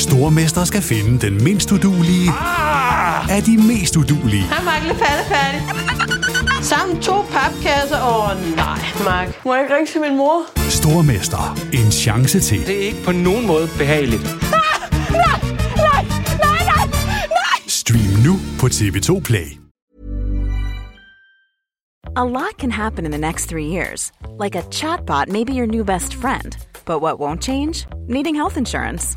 Stormester skal finde den mindst udulige Ah! af de mest udulige. Hej, Mark. Lidt færdig. Sammen to papkasser. Åh, oh, nej, Mark. Må jeg ikke ringe til min mor? Stormester. En chance til. Det er ikke på nogen måde behageligt. Stream nu på TV2 Play. A lot can happen in the next three years. Like a chatbot may be your new best friend. But what won't change? Needing health insurance.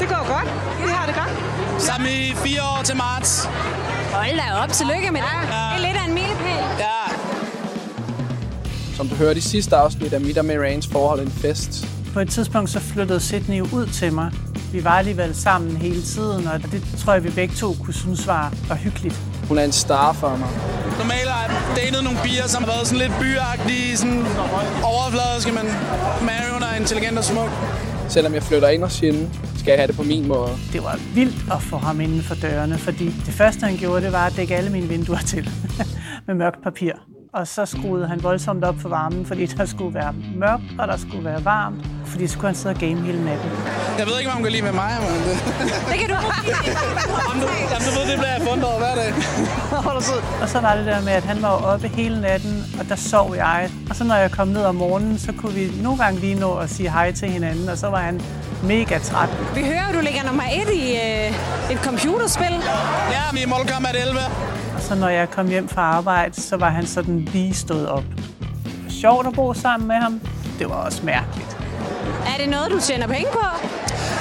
Det går godt. Vi har det godt. Sammen i fire år til marts. Hold da op, tillykke med det. Det er lidt af en milepæl. Ja, Som du hørte i sidste afsnit af Mit og Marines forhold en fest. På et tidspunkt så flyttede Sydney ud til mig. Vi var alligevel sammen hele tiden, og det tror jeg, vi begge to kunne synes var, var hyggeligt. Hun er en star for mig. normalt har jeg datet nogle piger, som har været sådan lidt byagtige, sådan overfladiske, men Mary, hun er intelligent og smuk. Selvom jeg flytter ind og sjældent, skal jeg have det på min måde. Det var vildt at få ham inden for dørene, fordi det første, han gjorde, det var at dække alle mine vinduer til med mørkt papir. Og så skruede han voldsomt op for varmen, fordi der skulle være mørkt, og der skulle være varmt, fordi så skulle han sidde og game hele natten. Jeg ved ikke, hvad hun kan lide med mig, men det... Det kan du. Jamen, du, du ved, det bliver jeg fundet over hver dag. Og så var det der med, at han var oppe hele natten, og der sov jeg. Og så når jeg kom ned om morgenen, så kunne vi nogle gange lige nå at sige hej til hinanden, og så var han mega træt. Vi hører, at du ligger nummer et i øh, et computerspil. Ja, vi er i Mortal Kombat 11. Og så når jeg kom hjem fra arbejde, så var han sådan lige stået op. Det var sjovt at bo sammen med ham. Det var også mærkeligt. Er det noget, du tjener penge på?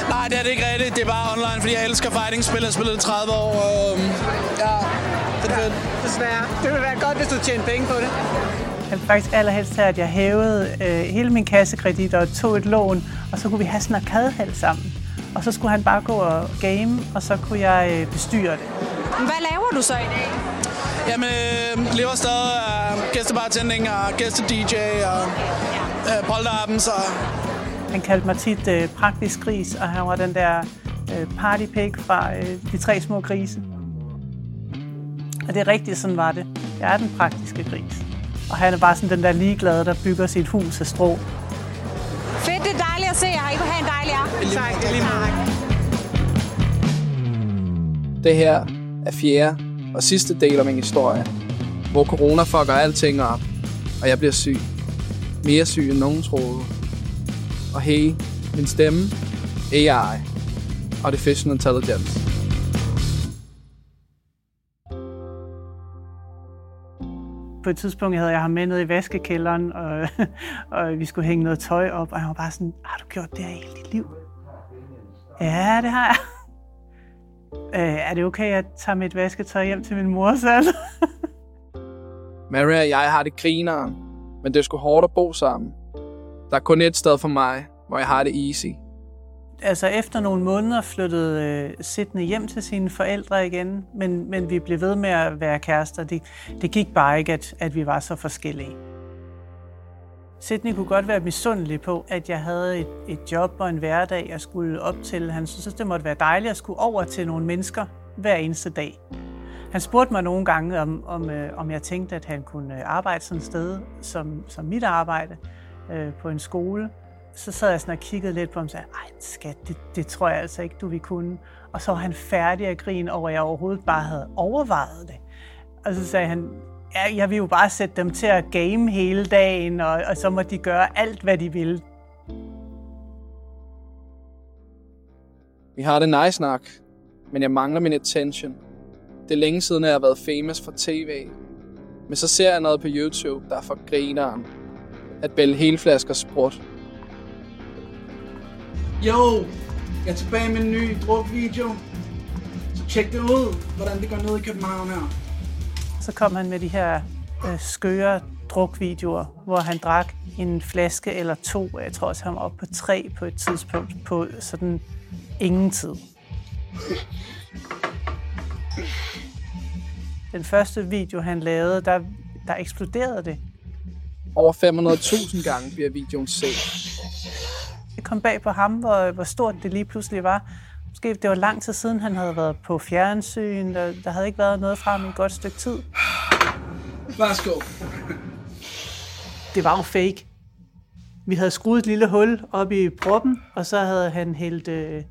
Nej, det er det ikke rigtigt. Det er bare online, fordi jeg elsker fighting-spil. Jeg har spillet i 30 år. Og, øhm, ja, det er fedt. Desværre. Det ville være godt, hvis du tjente penge på det. Jeg ville faktisk allerhelst have, at jeg hævede øh, hele min kassekredit og tog et lån, og så kunne vi have sådan en arkadehal sammen. Og så skulle han bare gå og game, og så kunne jeg øh, bestyre det. Hvad laver du så i dag? Jamen, øh, lever stadig af gæstebartending og gæste-DJ og øh, polterappen, så Han kaldte mig tit øh, praktisk gris, og han var den der øh, partypig fra øh, De Tre Små Grise. Og det er rigtigt, sådan var det. Jeg er den praktiske gris. Og han er bare sådan den der ligeglade, der bygger sit hus af strå. Fedt, det er dejligt at se jer. I vil have en dejlig aften. tak. Lige. Det her er fjerde og sidste del af min historie, hvor corona fucker alting op, og jeg bliver syg. Mere syg end nogen troede. Og hey, min stemme, AI, Artificial Intelligence. På et tidspunkt havde jeg ham med ned i vaskekælderen, og, og vi skulle hænge noget tøj op, og han var bare sådan, har du gjort det her hele dit liv? Ja, det har jeg. Øh, er det okay, at jeg tager mit vasketøj hjem til min mor selv? Mary og jeg har det grineren, men det er sgu hårdt at bo sammen. Der er kun et sted for mig, hvor jeg har det easy. altså efter nogle måneder flyttede øh, Sidney hjem til sine forældre igen, men, men vi blev ved med at være kærester. Det, det gik bare ikke, at, at vi var så forskellige. Sidney kunne godt være misundelig på, at jeg havde et, et job og en hverdag, jeg skulle op til. Han syntes, det måtte være dejligt at skulle over til nogle mennesker hver eneste dag. Han spurgte mig nogle gange, om, om, øh, om jeg tænkte, at han kunne øh, arbejde sådan et sted som, som mit arbejde øh, på en skole. Så sad jeg sådan og kiggede lidt på ham og sagde, ej skat, det, det tror jeg altså ikke, du vil kunne. Og så var han færdig at grine over, at jeg overhovedet bare havde overvejet det. Og så sagde han, ja, jeg vil jo bare sætte dem til at game hele dagen, og, og så må de gøre alt, hvad de vil. Vi har det nice nok, men jeg mangler min attention. Det er længe siden, jeg har været famous for tv. Men så ser jeg noget på YouTube, der er for grineren. At bælge hele flasker sprut. Jo, jeg er tilbage med en ny drukvideo. Så tjek det ud, hvordan det går ned i København her. Så kom han med de her øh, skøre drukvideoer, hvor han drak en flaske eller to. Jeg tror også, han var oppe på tre på et tidspunkt på sådan ingen tid. Den første video, han lavede, der, der eksploderede det. Over 500.000 gange bliver videoen set. Det kom bag på ham, hvor, hvor stort det lige pludselig var. Måske det var lang tid siden, han havde været på fjernsyn. Der, der havde ikke været noget fra ham i et godt stykke tid. Værsgo. Det var jo fake. Vi havde skruet et lille hul op i proppen, og så havde han hældt, øh,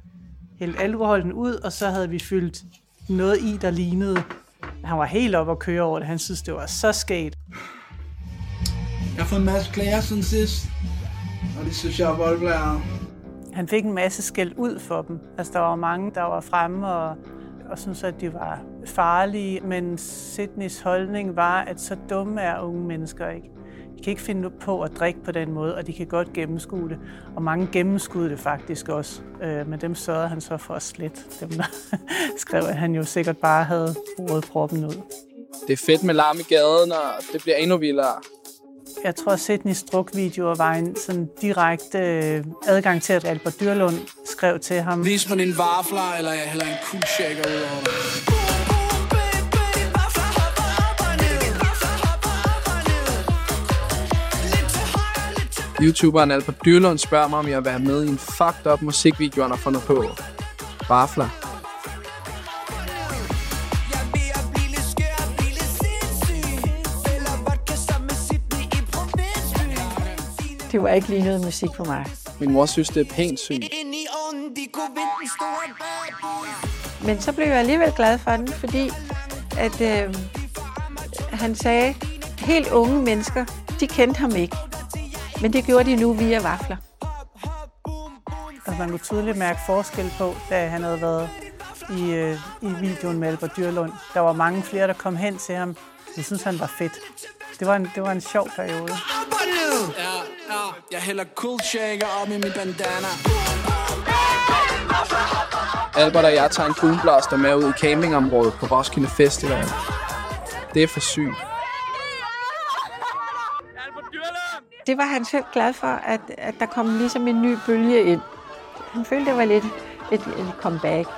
hældt alkoholen ud, og så havde vi fyldt noget i, der lignede. Han var helt op at køre over det. Han synes, det var så skægt. Jeg har fået en masse klager siden sidst, og det synes jeg er voldblæret. Han fik en masse skæld ud for dem. Altså, der var mange, der var fremme og, og syntes, at de var farlige. Men Sydneys holdning var, at så dumme er unge mennesker ikke. De kan ikke finde på at drikke på den måde, og de kan godt gennemskue det. Og mange gennemskudde det faktisk også. Øh, men dem sørgede han så for at slette. Dem der skrev, at han jo sikkert bare havde brugt proppen ud. Det er fedt med larm i gaden, og det bliver endnu vildere. Jeg tror, at Sydneys drukvideoer var en sådan direkte øh, adgang til, at Albert Dyrlund skrev til ham. Vis mig din vafler, eller jeg hælder en cool shaker ud over dig. YouTuberen Albert Dyrlund spørger mig, om jeg vil være med i en fucked up musikvideo, han har fundet på. Barfler. Det var ikke lige noget musik for mig. Min mor synes, det er pænt sygt. Men så blev jeg alligevel glad for den, fordi at øh, han sagde, helt unge mennesker, de kendte ham ikke. Men det gjorde de nu via vafler. Altså, man kunne tydeligt mærke forskel på, da han havde været i, øh, i videoen med Albert Dyrlund. Der var mange flere, der kom hen til ham. De synes han var fedt. Det var en, det var en sjov periode. Ja, ja, jeg hælder cool shaker op i min bandana. Albert og jeg tager en boomblaster med ud i campingområdet på Roskilde Festival. Det er for sygt. Det var han selv glad for, at, at der kom ligesom en ny bølge ind. Han følte, det var lidt et, et comeback.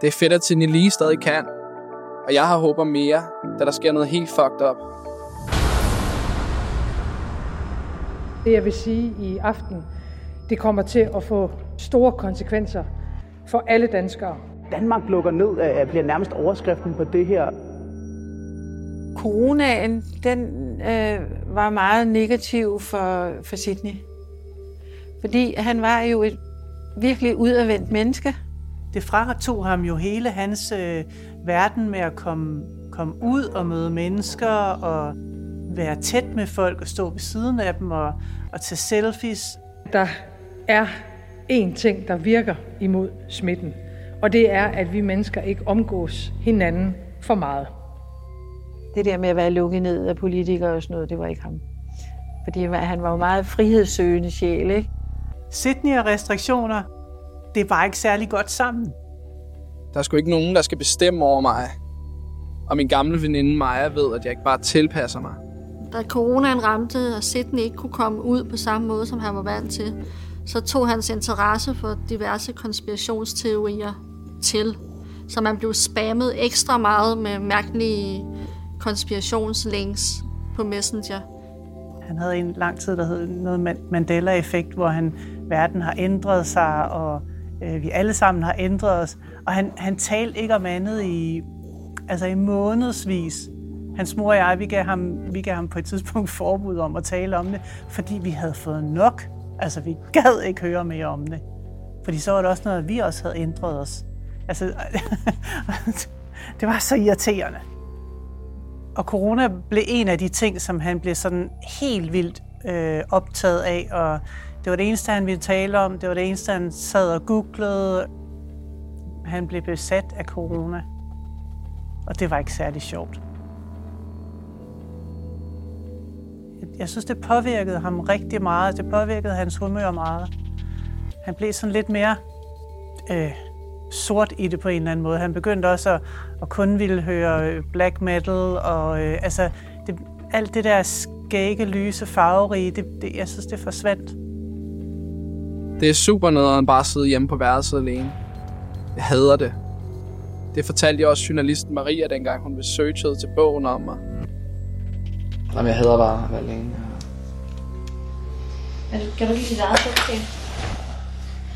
Det er fedt, at Tine lige stadig kan. Og jeg har håb om mere, da der sker noget helt fucked up. Det jeg vil sige i aften, det kommer til at få store konsekvenser for alle danskere. Danmark lukker ned, bliver nærmest overskriften på det her. Coronaen, den øh, var meget negativ for, for Sydney. Fordi han var jo et virkelig udadvendt menneske. Det tog ham jo hele hans øh, verden med at komme, komme ud og møde mennesker og være tæt med folk og stå ved siden af dem og, og tage selfies. Der er én ting, der virker imod smitten, og det er, at vi mennesker ikke omgås hinanden for meget. Det der med at være lukket ned af politikere og sådan noget, det var ikke ham. Fordi han var jo meget frihedssøgende sjæl, ikke? Sydney og restriktioner, det var ikke særlig godt sammen. Der er sgu ikke nogen, der skal bestemme over mig. Og min gamle veninde Maja ved, at jeg ikke bare tilpasser mig. Da coronaen ramte, og Sydney ikke kunne komme ud på samme måde, som han var vant til, så tog hans interesse for diverse konspirationsteorier til. Så man blev spammet ekstra meget med mærkelige konspirationslinks på Messenger. Han havde en lang tid, der hed noget Mandela-effekt, hvor han, verden har ændret sig, og øh, vi alle sammen har ændret os. Og han, han talte ikke om andet i, altså i månedsvis. Hans mor og jeg, vi gav, ham, vi gav ham på et tidspunkt forbud om at tale om det, fordi vi havde fået nok. Altså, vi gad ikke høre mere om det. Fordi så var det også noget, at vi også havde ændret os. Altså, det var så irriterende. Og corona blev en af de ting, som han blev sådan helt vildt øh, optaget af, og det var det eneste, han ville tale om, det var det eneste, han sad og googlede. han blev besat af corona. Og det var ikke særlig sjovt. Jeg synes, det påvirkede ham rigtig meget. Det påvirkede hans humør meget. Han blev sådan lidt mere øh, sort i det på en eller anden måde. Han begyndte også at, at kun ville høre øh, black metal, og øh, altså, det, alt det der skægge, lyse, farverige, det, det, jeg synes, det forsvandt. Det er super nederen bare at sidde hjemme på værelset alene. Jeg hader det. Det fortalte jeg også journalisten Maria, dengang hun researchede til bogen om mig. Jamen, jeg hader bare at være alene. Men kan du lide dit eget selskab?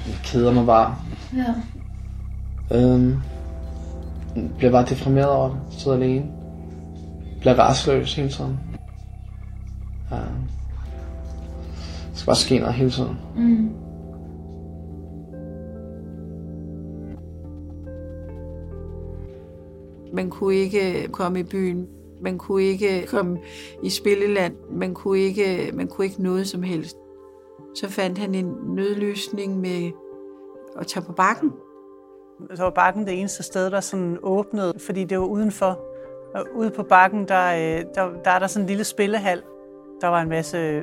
Jeg keder mig bare. Ja. Øhm, bliver bare deprimeret over det. Sidder alene. Bliver restløs hele tiden. Ja. Der skal bare ske noget hele tiden. Mm. Man kunne ikke komme i byen. Man kunne ikke komme i spilleland. Man kunne ikke, man kunne ikke noget som helst. Så fandt han en nødløsning med at tage på bakken. Så var bakken det eneste sted, der sådan åbnede, fordi det var udenfor. Og ude på bakken, der, øh, der, der er der sådan en lille spillehal. Der var en masse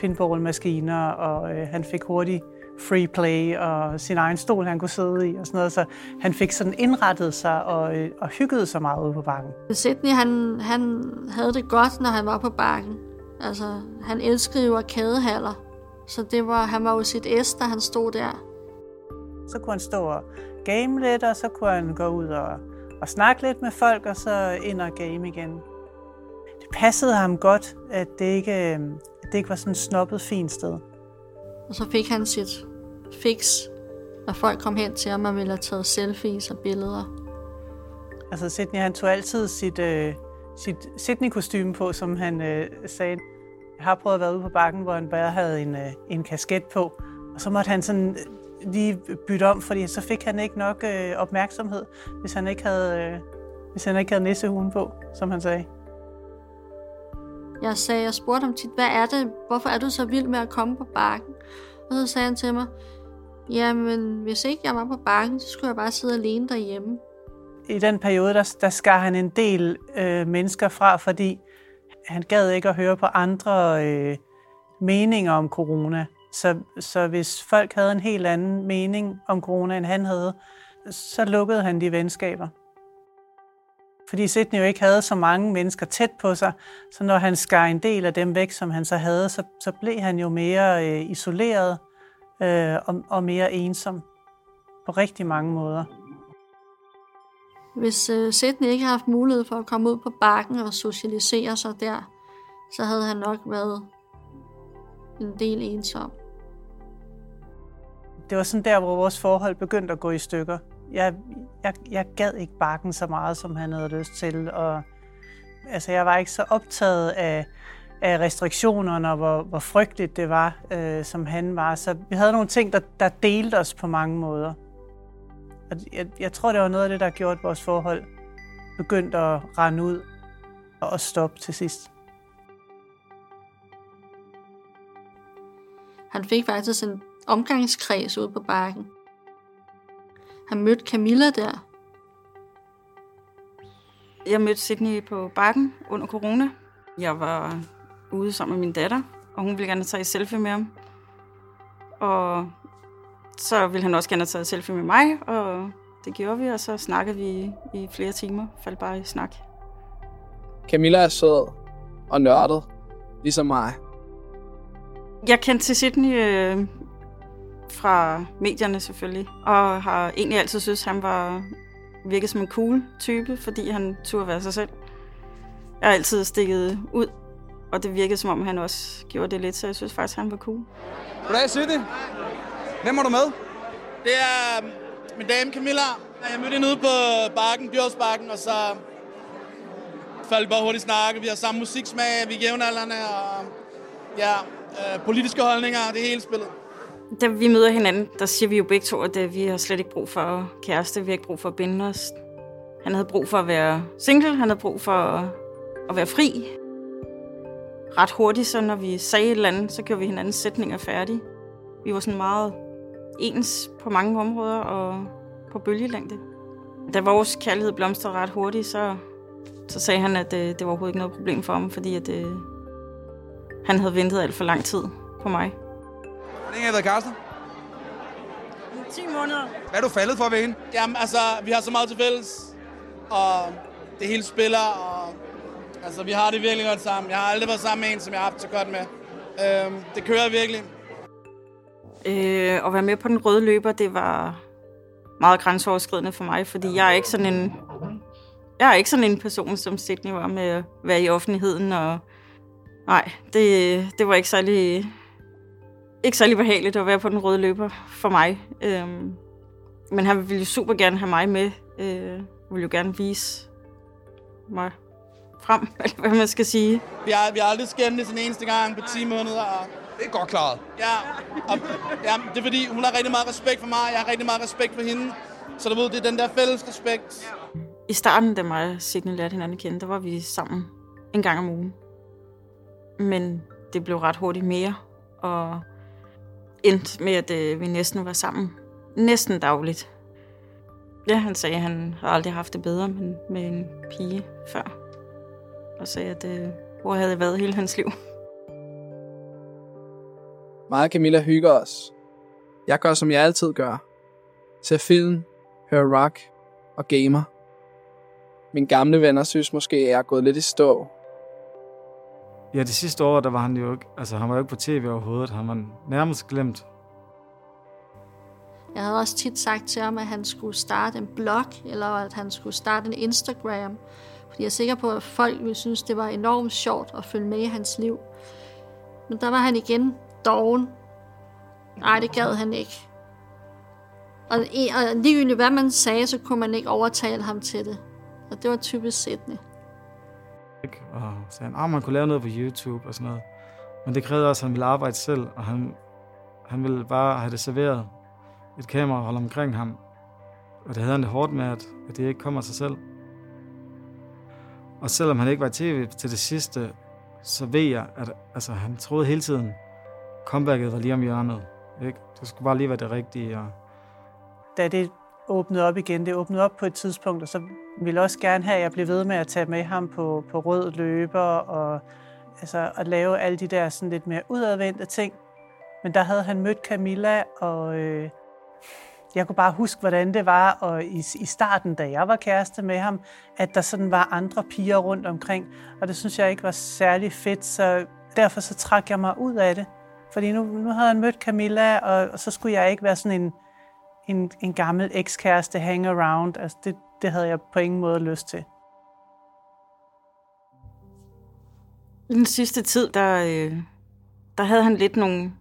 pinballmaskiner, og øh, han fik hurtigt free play og sin egen stol, han kunne sidde i og sådan noget. Så han fik sådan indrettet sig og, øh, og hyggede sig meget ude på bakken. Sydney, han, han havde det godt, når han var på bakken. Altså, han elskede jo arkadehaller. Så det var, han var jo sit S, da han stod der. Så kunne han stå og game lidt, og så kunne han gå ud og, og snakke lidt med folk, og så ind og game igen. Det passede ham godt, at det ikke, at det ikke var sådan et snobbet, fint sted. Og så fik han sit fix, når folk kom hen til ham og ville have taget selfies og billeder. Altså Sydney, han tog altid sit, øh, sit Sydney-kostyme på, som han øh, sagde. Jeg har prøvet at være ude på bakken, hvor han bare havde en, øh, en kasket på, og så måtte han sådan lige bytte om, fordi så fik han ikke nok øh, opmærksomhed, hvis han ikke havde, øh, hvis han ikke havde nissehuen på, som han sagde. Jeg sagde, jeg spurgte ham tit, hvad er det? Hvorfor er du så vild med at komme på bakken? Og så sagde han til mig, jamen hvis ikke jeg var på bakken, så skulle jeg bare sidde alene derhjemme. I den periode, der, der skar han en del øh, mennesker fra, fordi han gad ikke at høre på andre øh, meninger om corona. Så, så hvis folk havde en helt anden mening om corona, end han havde, så lukkede han de venskaber. Fordi Sidney jo ikke havde så mange mennesker tæt på sig, så når han skar en del af dem væk, som han så havde, så, så blev han jo mere øh, isoleret øh, og, og mere ensom på rigtig mange måder. Hvis øh, Sidney ikke havde haft mulighed for at komme ud på bakken og socialisere sig der, så havde han nok været en del ensom. Det var sådan der, hvor vores forhold begyndte at gå i stykker. Jeg, jeg, jeg gad ikke bakken så meget, som han havde lyst til. Og, altså, jeg var ikke så optaget af, af restriktionerne og hvor, hvor frygteligt det var, øh, som han var. Så vi havde nogle ting, der, der delte os på mange måder. Og jeg, jeg tror, det var noget af det, der gjorde, at vores forhold begyndte at rende ud og stoppe til sidst. Han fik faktisk en omgangskreds ude på bakken. Han mødte Camilla der. Jeg mødte Sydney på bakken under corona. Jeg var ude sammen med min datter, og hun ville gerne tage et selfie med ham. Og så ville han også gerne have taget et selfie med mig, og det gjorde vi, og så snakkede vi i flere timer. Faldt bare i snak. Camilla er sød og nørdet, ligesom mig. Jeg kendte til Sydney øh, fra medierne selvfølgelig, og har egentlig altid synes han var virket som en cool type, fordi han turde være sig selv. Jeg har altid stikket ud, og det virkede som om han også gjorde det lidt, så jeg synes faktisk, han var cool. Goddag, Sydney. Hvem er du med? Det er min dame Camilla. Jeg mødte hende ude på bakken, Bjørsbakken, og så faldt vi bare hurtigt snakke. Vi har samme musiksmag, vi er jævnaldrende, og ja, øh, politiske holdninger, det er hele spillet. Da vi møder hinanden, der siger vi jo begge to, at øh, vi har slet ikke brug for kæreste, vi har ikke brug for at binde os. Han havde brug for at være single, han havde brug for at, at være fri. Ret hurtigt, så når vi sagde et eller andet, så gjorde vi hinandens sætninger færdige. Vi var sådan meget ens på mange områder, og på bølgelængde. Da vores kærlighed blomstrede ret hurtigt, så, så sagde han, at øh, det var overhovedet ikke noget problem for ham, fordi at, øh, han havde ventet alt for lang tid på mig. Hvor længe har I været kærester? 10 måneder. Hvad er du faldet for ved hende? Jamen, altså, vi har så meget til fælles, og det hele spiller, og altså, vi har det virkelig godt sammen. Jeg har aldrig været sammen med en, som jeg har haft så godt med. Øhm, det kører virkelig. Øh, at være med på den røde løber, det var meget grænseoverskridende for mig, fordi jeg er ikke sådan en, jeg er ikke sådan en person, som Sydney var med at være i offentligheden, og nej, det, det var ikke særlig, ikke særlig behageligt at være på den røde løber for mig. Øhm, men han ville jo super gerne have mig med, øh, ville jo gerne vise mig frem, eller hvad man skal sige. Vi har, vi har aldrig skændt en eneste gang på 10 måneder. Og det er godt klaret. Ja, og, ja, det er fordi, hun har rigtig meget respekt for mig, jeg har rigtig meget respekt for hende. Så du ved, det er den der fælles respekt. I starten, da mig og Sidney lærte hinanden at kende, der var vi sammen en gang om ugen. Men det blev ret hurtigt mere, og endte med, at øh, vi næsten var sammen. Næsten dagligt. Ja, han sagde, at han har aldrig haft det bedre med en pige før. Og sagde, at øh, hvor havde jeg været hele hans liv. Mig og Camilla hygger os. Jeg gør, som jeg altid gør. Ser film, hører rock og gamer. Mine gamle venner synes måske, at jeg er gået lidt i stå. Ja, det sidste år, der var han jo ikke, altså han var jo ikke på tv overhovedet. Han var nærmest glemt. Jeg havde også tit sagt til ham, at han skulle starte en blog, eller at han skulle starte en Instagram. Fordi jeg er sikker på, at folk ville synes, det var enormt sjovt at følge med i hans liv. Men der var han igen doven. Nej, det gad han ikke. Og, og ligegyldigt hvad man sagde, så kunne man ikke overtale ham til det. Og det var typisk Sydney. Og sagde han, at man kunne lave noget på YouTube og sådan noget. Men det krævede også, at han ville arbejde selv, og han, han ville bare have det serveret. Et kamera holde omkring ham. Og det havde han det hårdt med, at, at det ikke kommer af sig selv. Og selvom han ikke var i tv til det sidste, så ved jeg, at altså, han troede hele tiden, comebacket var lige om hjørnet. Ikke? Det skulle bare lige være det rigtige. Og... Da det åbnede op igen, det åbnede op på et tidspunkt, og så ville jeg også gerne have, at jeg blev ved med at tage med ham på, på rød løber, og altså, at lave alle de der sådan lidt mere udadvendte ting. Men der havde han mødt Camilla, og øh, jeg kunne bare huske, hvordan det var, og i, i starten, da jeg var kæreste med ham, at der sådan var andre piger rundt omkring, og det synes jeg ikke var særlig fedt, så derfor så trak jeg mig ud af det. Fordi nu, nu havde han mødt Camilla, og, og så skulle jeg ikke være sådan en, en, en gammel ekskæreste hang around. Altså det, det havde jeg på ingen måde lyst til. I den sidste tid, der, øh, der havde han lidt nogle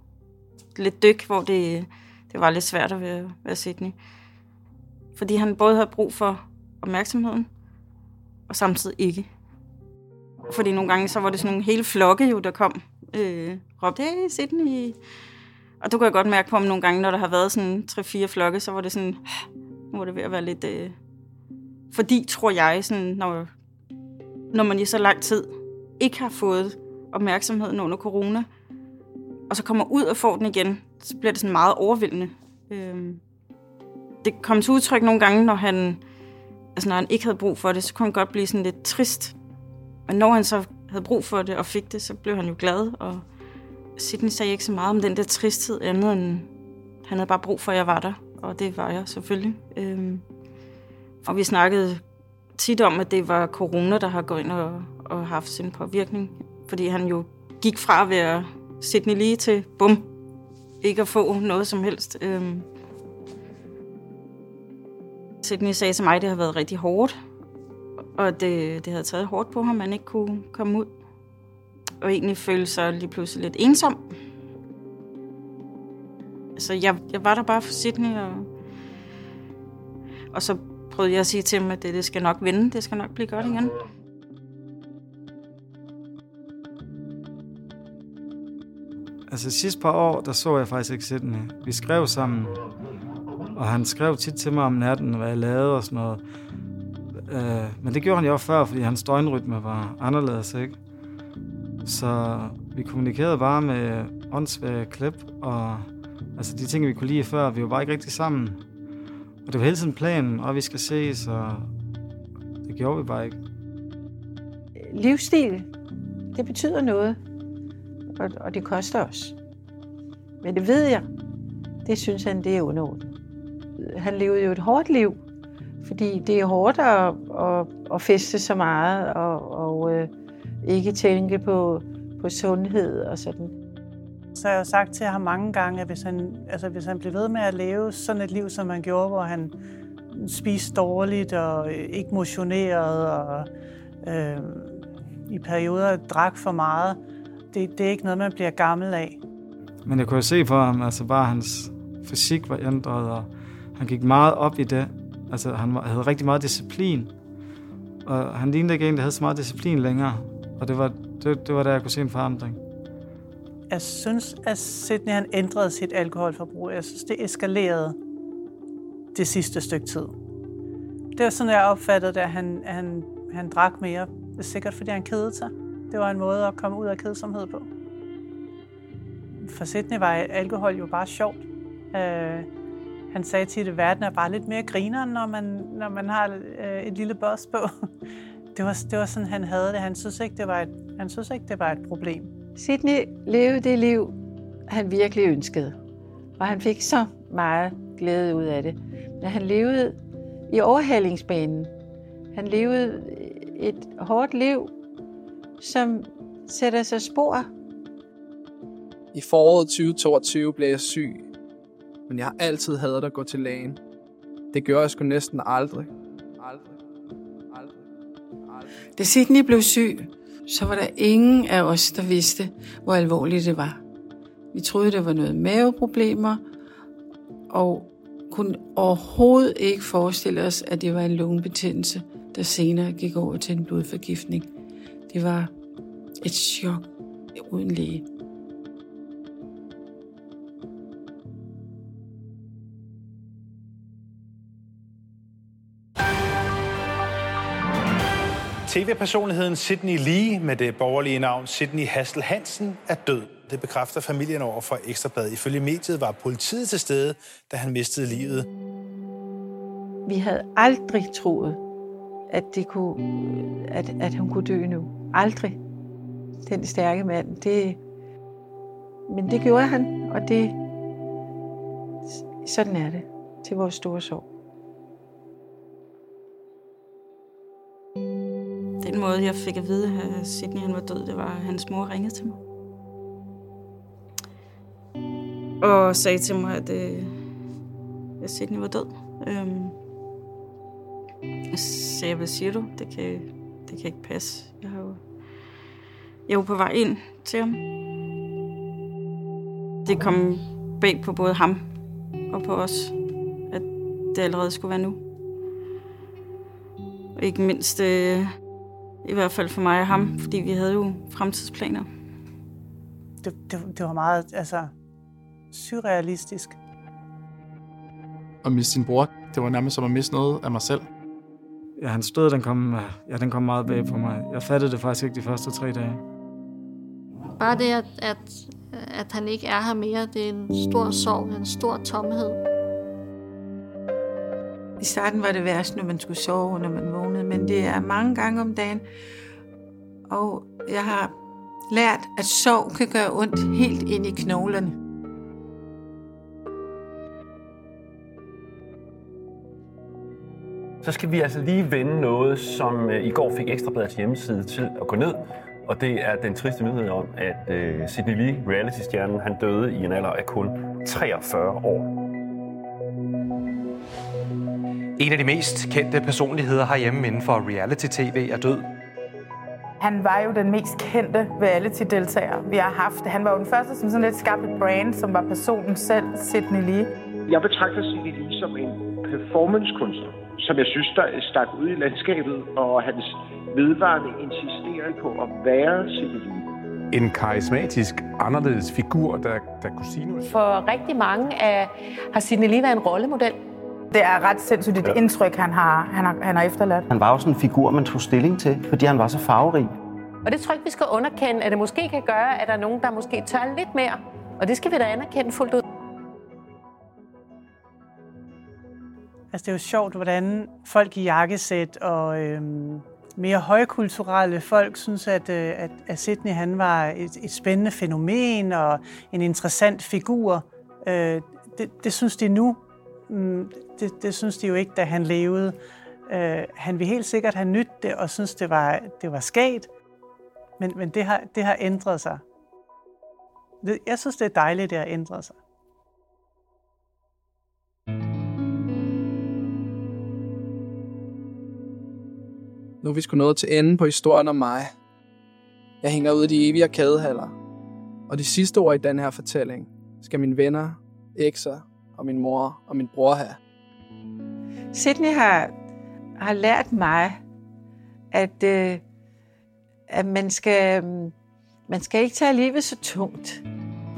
lidt dyk, hvor det, det var lidt svært at være, være Sydney. Fordi han både havde brug for opmærksomheden, og samtidig ikke. Fordi nogle gange, så var det sådan nogle hele flokke, jo, der kom. Øh, råbte, hey, Sydney. Og du kan jeg godt mærke på om nogle gange, når der har været sådan tre-fire flokke, så var det sådan, nu var det ved at være lidt... Øh, fordi, tror jeg, sådan, når, når man i så lang tid ikke har fået opmærksomheden under corona, og så kommer ud og får den igen, så bliver det sådan meget overvældende. Øh, det kom til udtryk nogle gange, når han, altså når han ikke havde brug for det, så kunne han godt blive sådan lidt trist. Men når han så havde brug for det og fik det, så blev han jo glad. Og Sidney sagde ikke så meget om den der tristhed, andet end han havde bare brug for, at jeg var der. Og det var jeg selvfølgelig. Øhm, og vi snakkede tit om, at det var corona, der har gået ind og, og haft sin påvirkning. Fordi han jo gik fra at være Sydney lige til bum, ikke at få noget som helst. Øhm, Sydney sagde til mig, at det har været rigtig hårdt, og det, det havde taget hårdt på ham, at man ikke kunne komme ud. Og egentlig følte sig lige pludselig lidt ensom. Så jeg, jeg var der bare for Sydney, og, og så prøvede jeg at sige til ham, at det, det skal nok vende, det skal nok blive godt igen. Altså sidste par år, der så jeg faktisk ikke Sydney. Vi skrev sammen, og han skrev tit til mig om natten, hvad jeg lavede og sådan noget. Øh, men det gjorde han jo også før, fordi hans døgnrytme var anderledes, ikke? Så vi kommunikerede bare med åndssvage klip, og altså de ting, vi kunne lide før, vi var bare ikke rigtig sammen. Og det var hele tiden planen, og vi skal ses, og det gjorde vi bare ikke. Livsstil, det betyder noget, og, og det koster os. Men det ved jeg, det synes han, det er underordnet. Han levede jo et hårdt liv, fordi det er hårdt at, at, at feste så meget, og, og øh, ikke tænke på, på sundhed og sådan. Så jeg har sagt til ham mange gange, at hvis han, altså hvis han blev ved med at leve sådan et liv, som han gjorde, hvor han spiste dårligt og øh, ikke motionerede og øh, i perioder drak for meget, det, det er ikke noget, man bliver gammel af. Men jeg kunne se på ham, altså bare hans fysik var ændret, og han gik meget op i det. Altså han havde rigtig meget disciplin, og han lignede ikke en, der havde så meget disciplin længere. Og det var, det, det var der, jeg kunne se en forandring. Jeg synes, at Sidney han ændrede sit alkoholforbrug. Jeg synes, det eskalerede det sidste stykke tid. Det var sådan, jeg opfattede det, at han, han, han drak mere. Det er sikkert, fordi han kedede sig. Det var en måde at komme ud af kedsomhed på. For Sidney var alkohol jo bare sjovt. Øh, han sagde til at verden er bare lidt mere griner, når man, når man har øh, et lille boss på. det, var, det var sådan, han havde det. Han synes ikke, det var et, han synes ikke, det var et problem. Sidney levede det liv, han virkelig ønskede. Og han fik så meget glæde ud af det. Men han levede i overhalingsbanen. Han levede et hårdt liv, som sætter sig spor. I foråret 2022 blev jeg syg, men jeg har altid hadet at gå til lægen. Det gør jeg sgu næsten aldrig. Aldrig. Aldrig. Aldrig. Da Sidney blev syg, så var der ingen af os, der vidste, hvor alvorligt det var. Vi troede, det var noget maveproblemer, og kunne overhovedet ikke forestille os, at det var en lungebetændelse, der senere gik over til en blodforgiftning. Det var et chok uden læge. TV-personligheden Sydney Lee med det borgerlige navn Sydney Hassel Hansen er død. Det bekræfter familien over for Ekstrabladet. Ifølge mediet var politiet til stede, da han mistede livet. Vi havde aldrig troet, at, det kunne, at, at hun kunne dø nu. Aldrig. Den stærke mand. Det, men det gjorde han, og det, sådan er det til vores store sorg. Den måde, jeg fik at vide, at Sidney han var død, det var, at hans mor ringede til mig. Og sagde til mig, at, øh, at Sidney var død. Øhm, så sagde jeg, hvad siger du? Det kan, det kan ikke passe. Jeg, har jo, jeg var på vej ind til ham. Det kom bag på både ham og på os, at det allerede skulle være nu. Og ikke mindst, øh, i hvert fald for mig og ham, fordi vi havde jo fremtidsplaner. Det, det, det var meget altså, surrealistisk. At miste sin bror, det var nærmest som at miste noget af mig selv. Ja, hans død, den kom, ja, den kom meget bag på mig. Jeg fattede det faktisk ikke de første tre dage. Bare det, at, at, at han ikke er her mere, det er en stor sorg, en stor tomhed. I starten var det værst, når man skulle sove, når man vågnede, men det er mange gange om dagen. Og jeg har lært, at sorg kan gøre ondt helt ind i knoglerne. Så skal vi altså lige vende noget, som i går fik Ekstrabladets hjemmeside til at gå ned. Og det er den triste nyhed om, at uh, Sidney Lee, reality-stjernen, han døde i en alder af kun 43 år. En af de mest kendte personligheder herhjemme inden for reality-tv er død. Han var jo den mest kendte reality-deltager, vi har haft. Han var jo den første, som sådan lidt skabte et brand, som var personen selv, Sidney Lee. Jeg betragter Sidney Lee som en performancekunstner, som jeg synes, der stak ud i landskabet, og hans vedvarende insisteren på at være Lee. En karismatisk, anderledes figur, der, der kunne sige noget. For rigtig mange af, har Sidney Lee været en rollemodel. Det er ret sindssygt et indtryk, han har, han, har, han har efterladt. Han var jo sådan en figur, man tog stilling til, fordi han var så farverig. Og det tror jeg ikke, vi skal underkende, at det måske kan gøre, at der er nogen, der måske tør lidt mere. Og det skal vi da anerkende fuldt ud. Altså, det er jo sjovt, hvordan folk i jakkesæt og øhm, mere højkulturelle folk synes, at, øh, at, at Sydney han var et, et spændende fænomen og en interessant figur. Øh, det, det synes de nu. Mm, det, det synes de jo ikke, da han levede. Øh, han vil helt sikkert have nyt det og synes, det var, det var skat. Men, men det, har, det har ændret sig. Det, jeg synes, det er dejligt, det har ændret sig. Nu er vi sgu nået til enden på historien om mig. Jeg hænger ud i de evige arkadehaller. Og de sidste ord i den her fortælling skal mine venner, ekser og min mor og min bror have. Sydney har, har lært mig, at, øh, at man, skal, man skal ikke tage livet så tungt.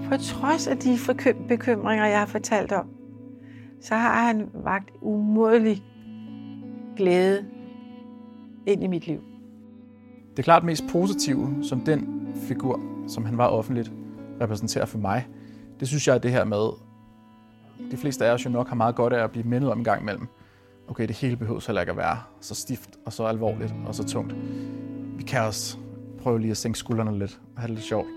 På trods af de bekymringer, jeg har fortalt om, så har han vagt umådelig glæde ind i mit liv. Det klart mest positive, som den figur, som han var offentligt, repræsenterer for mig. Det synes jeg er det her med, de fleste af os jo nok har meget godt af at blive mindet om en gang imellem. Okay, det hele behøver heller ikke at være så stift og så alvorligt og så tungt. Vi kan også prøve lige at sænke skuldrene lidt og have det lidt sjovt.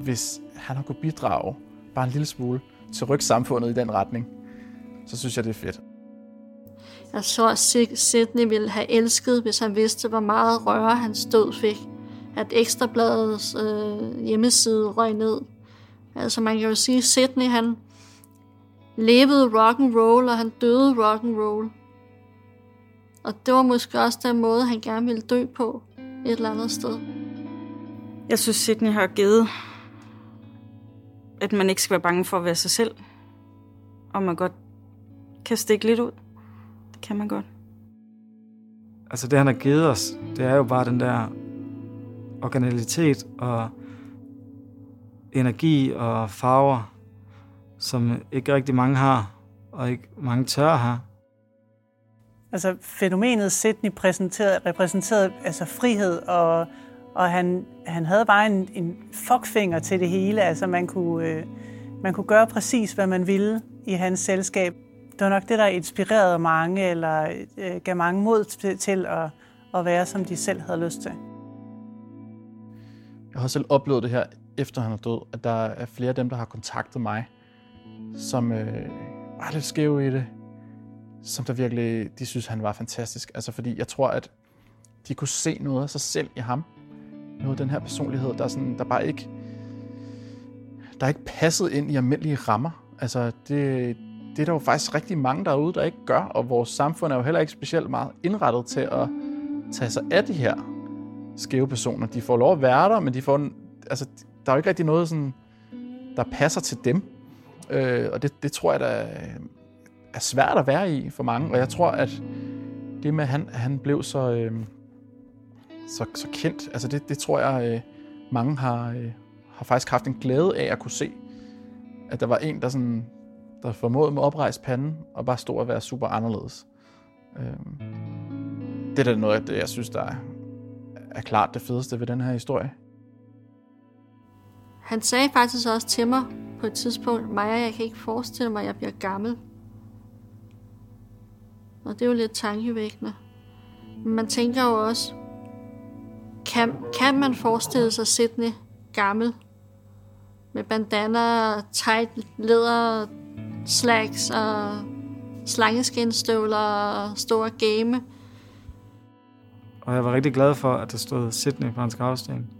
Hvis han har kunnet bidrage bare en lille smule til rykke samfundet i den retning, så synes jeg, det er fedt. Jeg tror, at Sidney ville have elsket, hvis han vidste, hvor meget røre hans død fik. At Ekstrabladets øh, hjemmeside røg ned. Altså man kan jo sige, at Sidney han levede rock and roll, og han døde rock and roll. Og det var måske også den måde, han gerne ville dø på et eller andet sted. Jeg synes, Sidney har givet, at man ikke skal være bange for at være sig selv. Og man godt kan stikke lidt ud kan man godt. Altså det, han har givet os, det er jo bare den der originalitet og energi og farver, som ikke rigtig mange har, og ikke mange tør have. Altså fænomenet Sydney præsenterede, repræsenterede altså frihed, og, og han, han havde bare en, en fuckfinger til det hele. Altså man kunne, øh, man kunne gøre præcis, hvad man ville i hans selskab det var nok det, der inspirerede mange, eller øh, gav mange mod til, til at, at være, som de selv havde lyst til. Jeg har selv oplevet det her, efter han er død, at der er flere af dem, der har kontaktet mig, som øh, var lidt skæve i det, som der virkelig, de synes, han var fantastisk. Altså fordi jeg tror, at de kunne se noget af sig selv i ham. Noget af den her personlighed, der, sådan, der bare ikke, der er ikke passet ind i almindelige rammer. Altså det, det er der jo faktisk rigtig mange derude, der ikke gør, og vores samfund er jo heller ikke specielt meget indrettet til at tage sig af de her skæve personer. De får lov at være der, men de får, altså, der er jo ikke rigtig noget, sådan, der passer til dem. Øh, og det, det tror jeg, der er svært at være i for mange. Og jeg tror, at det med, at han, han blev så, øh, så, så kendt, altså det, det tror jeg, øh, mange har, øh, har faktisk haft en glæde af at kunne se. At der var en, der sådan der formåede med oprejst pande og bare stod at være super anderledes. Øhm, det er da noget af det, jeg synes, der er, er klart det fedeste ved den her historie. Han sagde faktisk også til mig på et tidspunkt, Maja, jeg kan ikke forestille mig, at jeg bliver gammel. Og det er jo lidt tankevækkende. Men man tænker jo også, kan, kan man forestille sig Sydney gammel? Med bandana, tight læder, slacks og slangeskinstøvler og store game. Og jeg var rigtig glad for, at der stod Sydney på hans gravsten.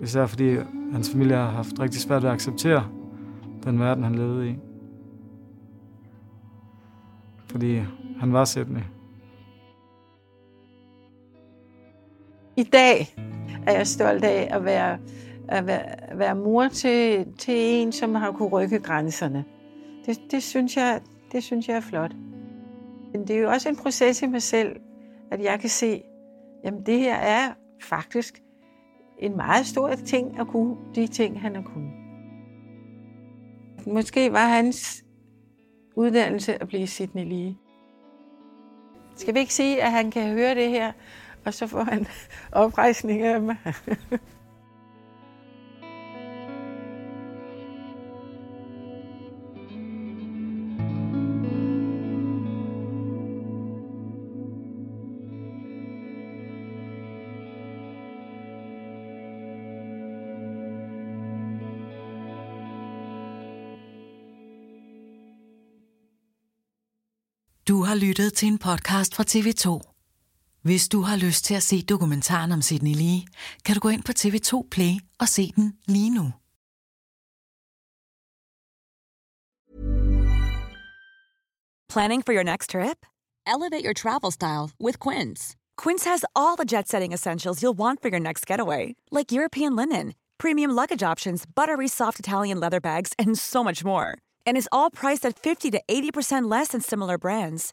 Især fordi hans familie har haft rigtig svært ved at acceptere den verden, han levede i. Fordi han var Sydney. I dag er jeg stolt af at være at være, være mor til, til en, som har kunne rykke grænserne. Det, det, synes jeg, det synes jeg er flot. Men det er jo også en proces i mig selv, at jeg kan se, jamen det her er faktisk en meget stor ting at kunne de ting, han har kunnet. Måske var hans uddannelse at blive Sydney lige. Skal vi ikke sige, at han kan høre det her, og så får han oprejsning af mig? har lyttet til en podcast fra TV2. Hvis du har lyst til at se dokumentaren om Lee, kan du gå ind på TV2 Play og se den lige nu. Planning for your next trip? Elevate your travel style with Quince. Quince has all the jet setting essentials you'll want for your next getaway, like European linen, premium luggage options, buttery soft Italian leather bags, and so much more. And is all priced at 50 to 80% less than similar brands.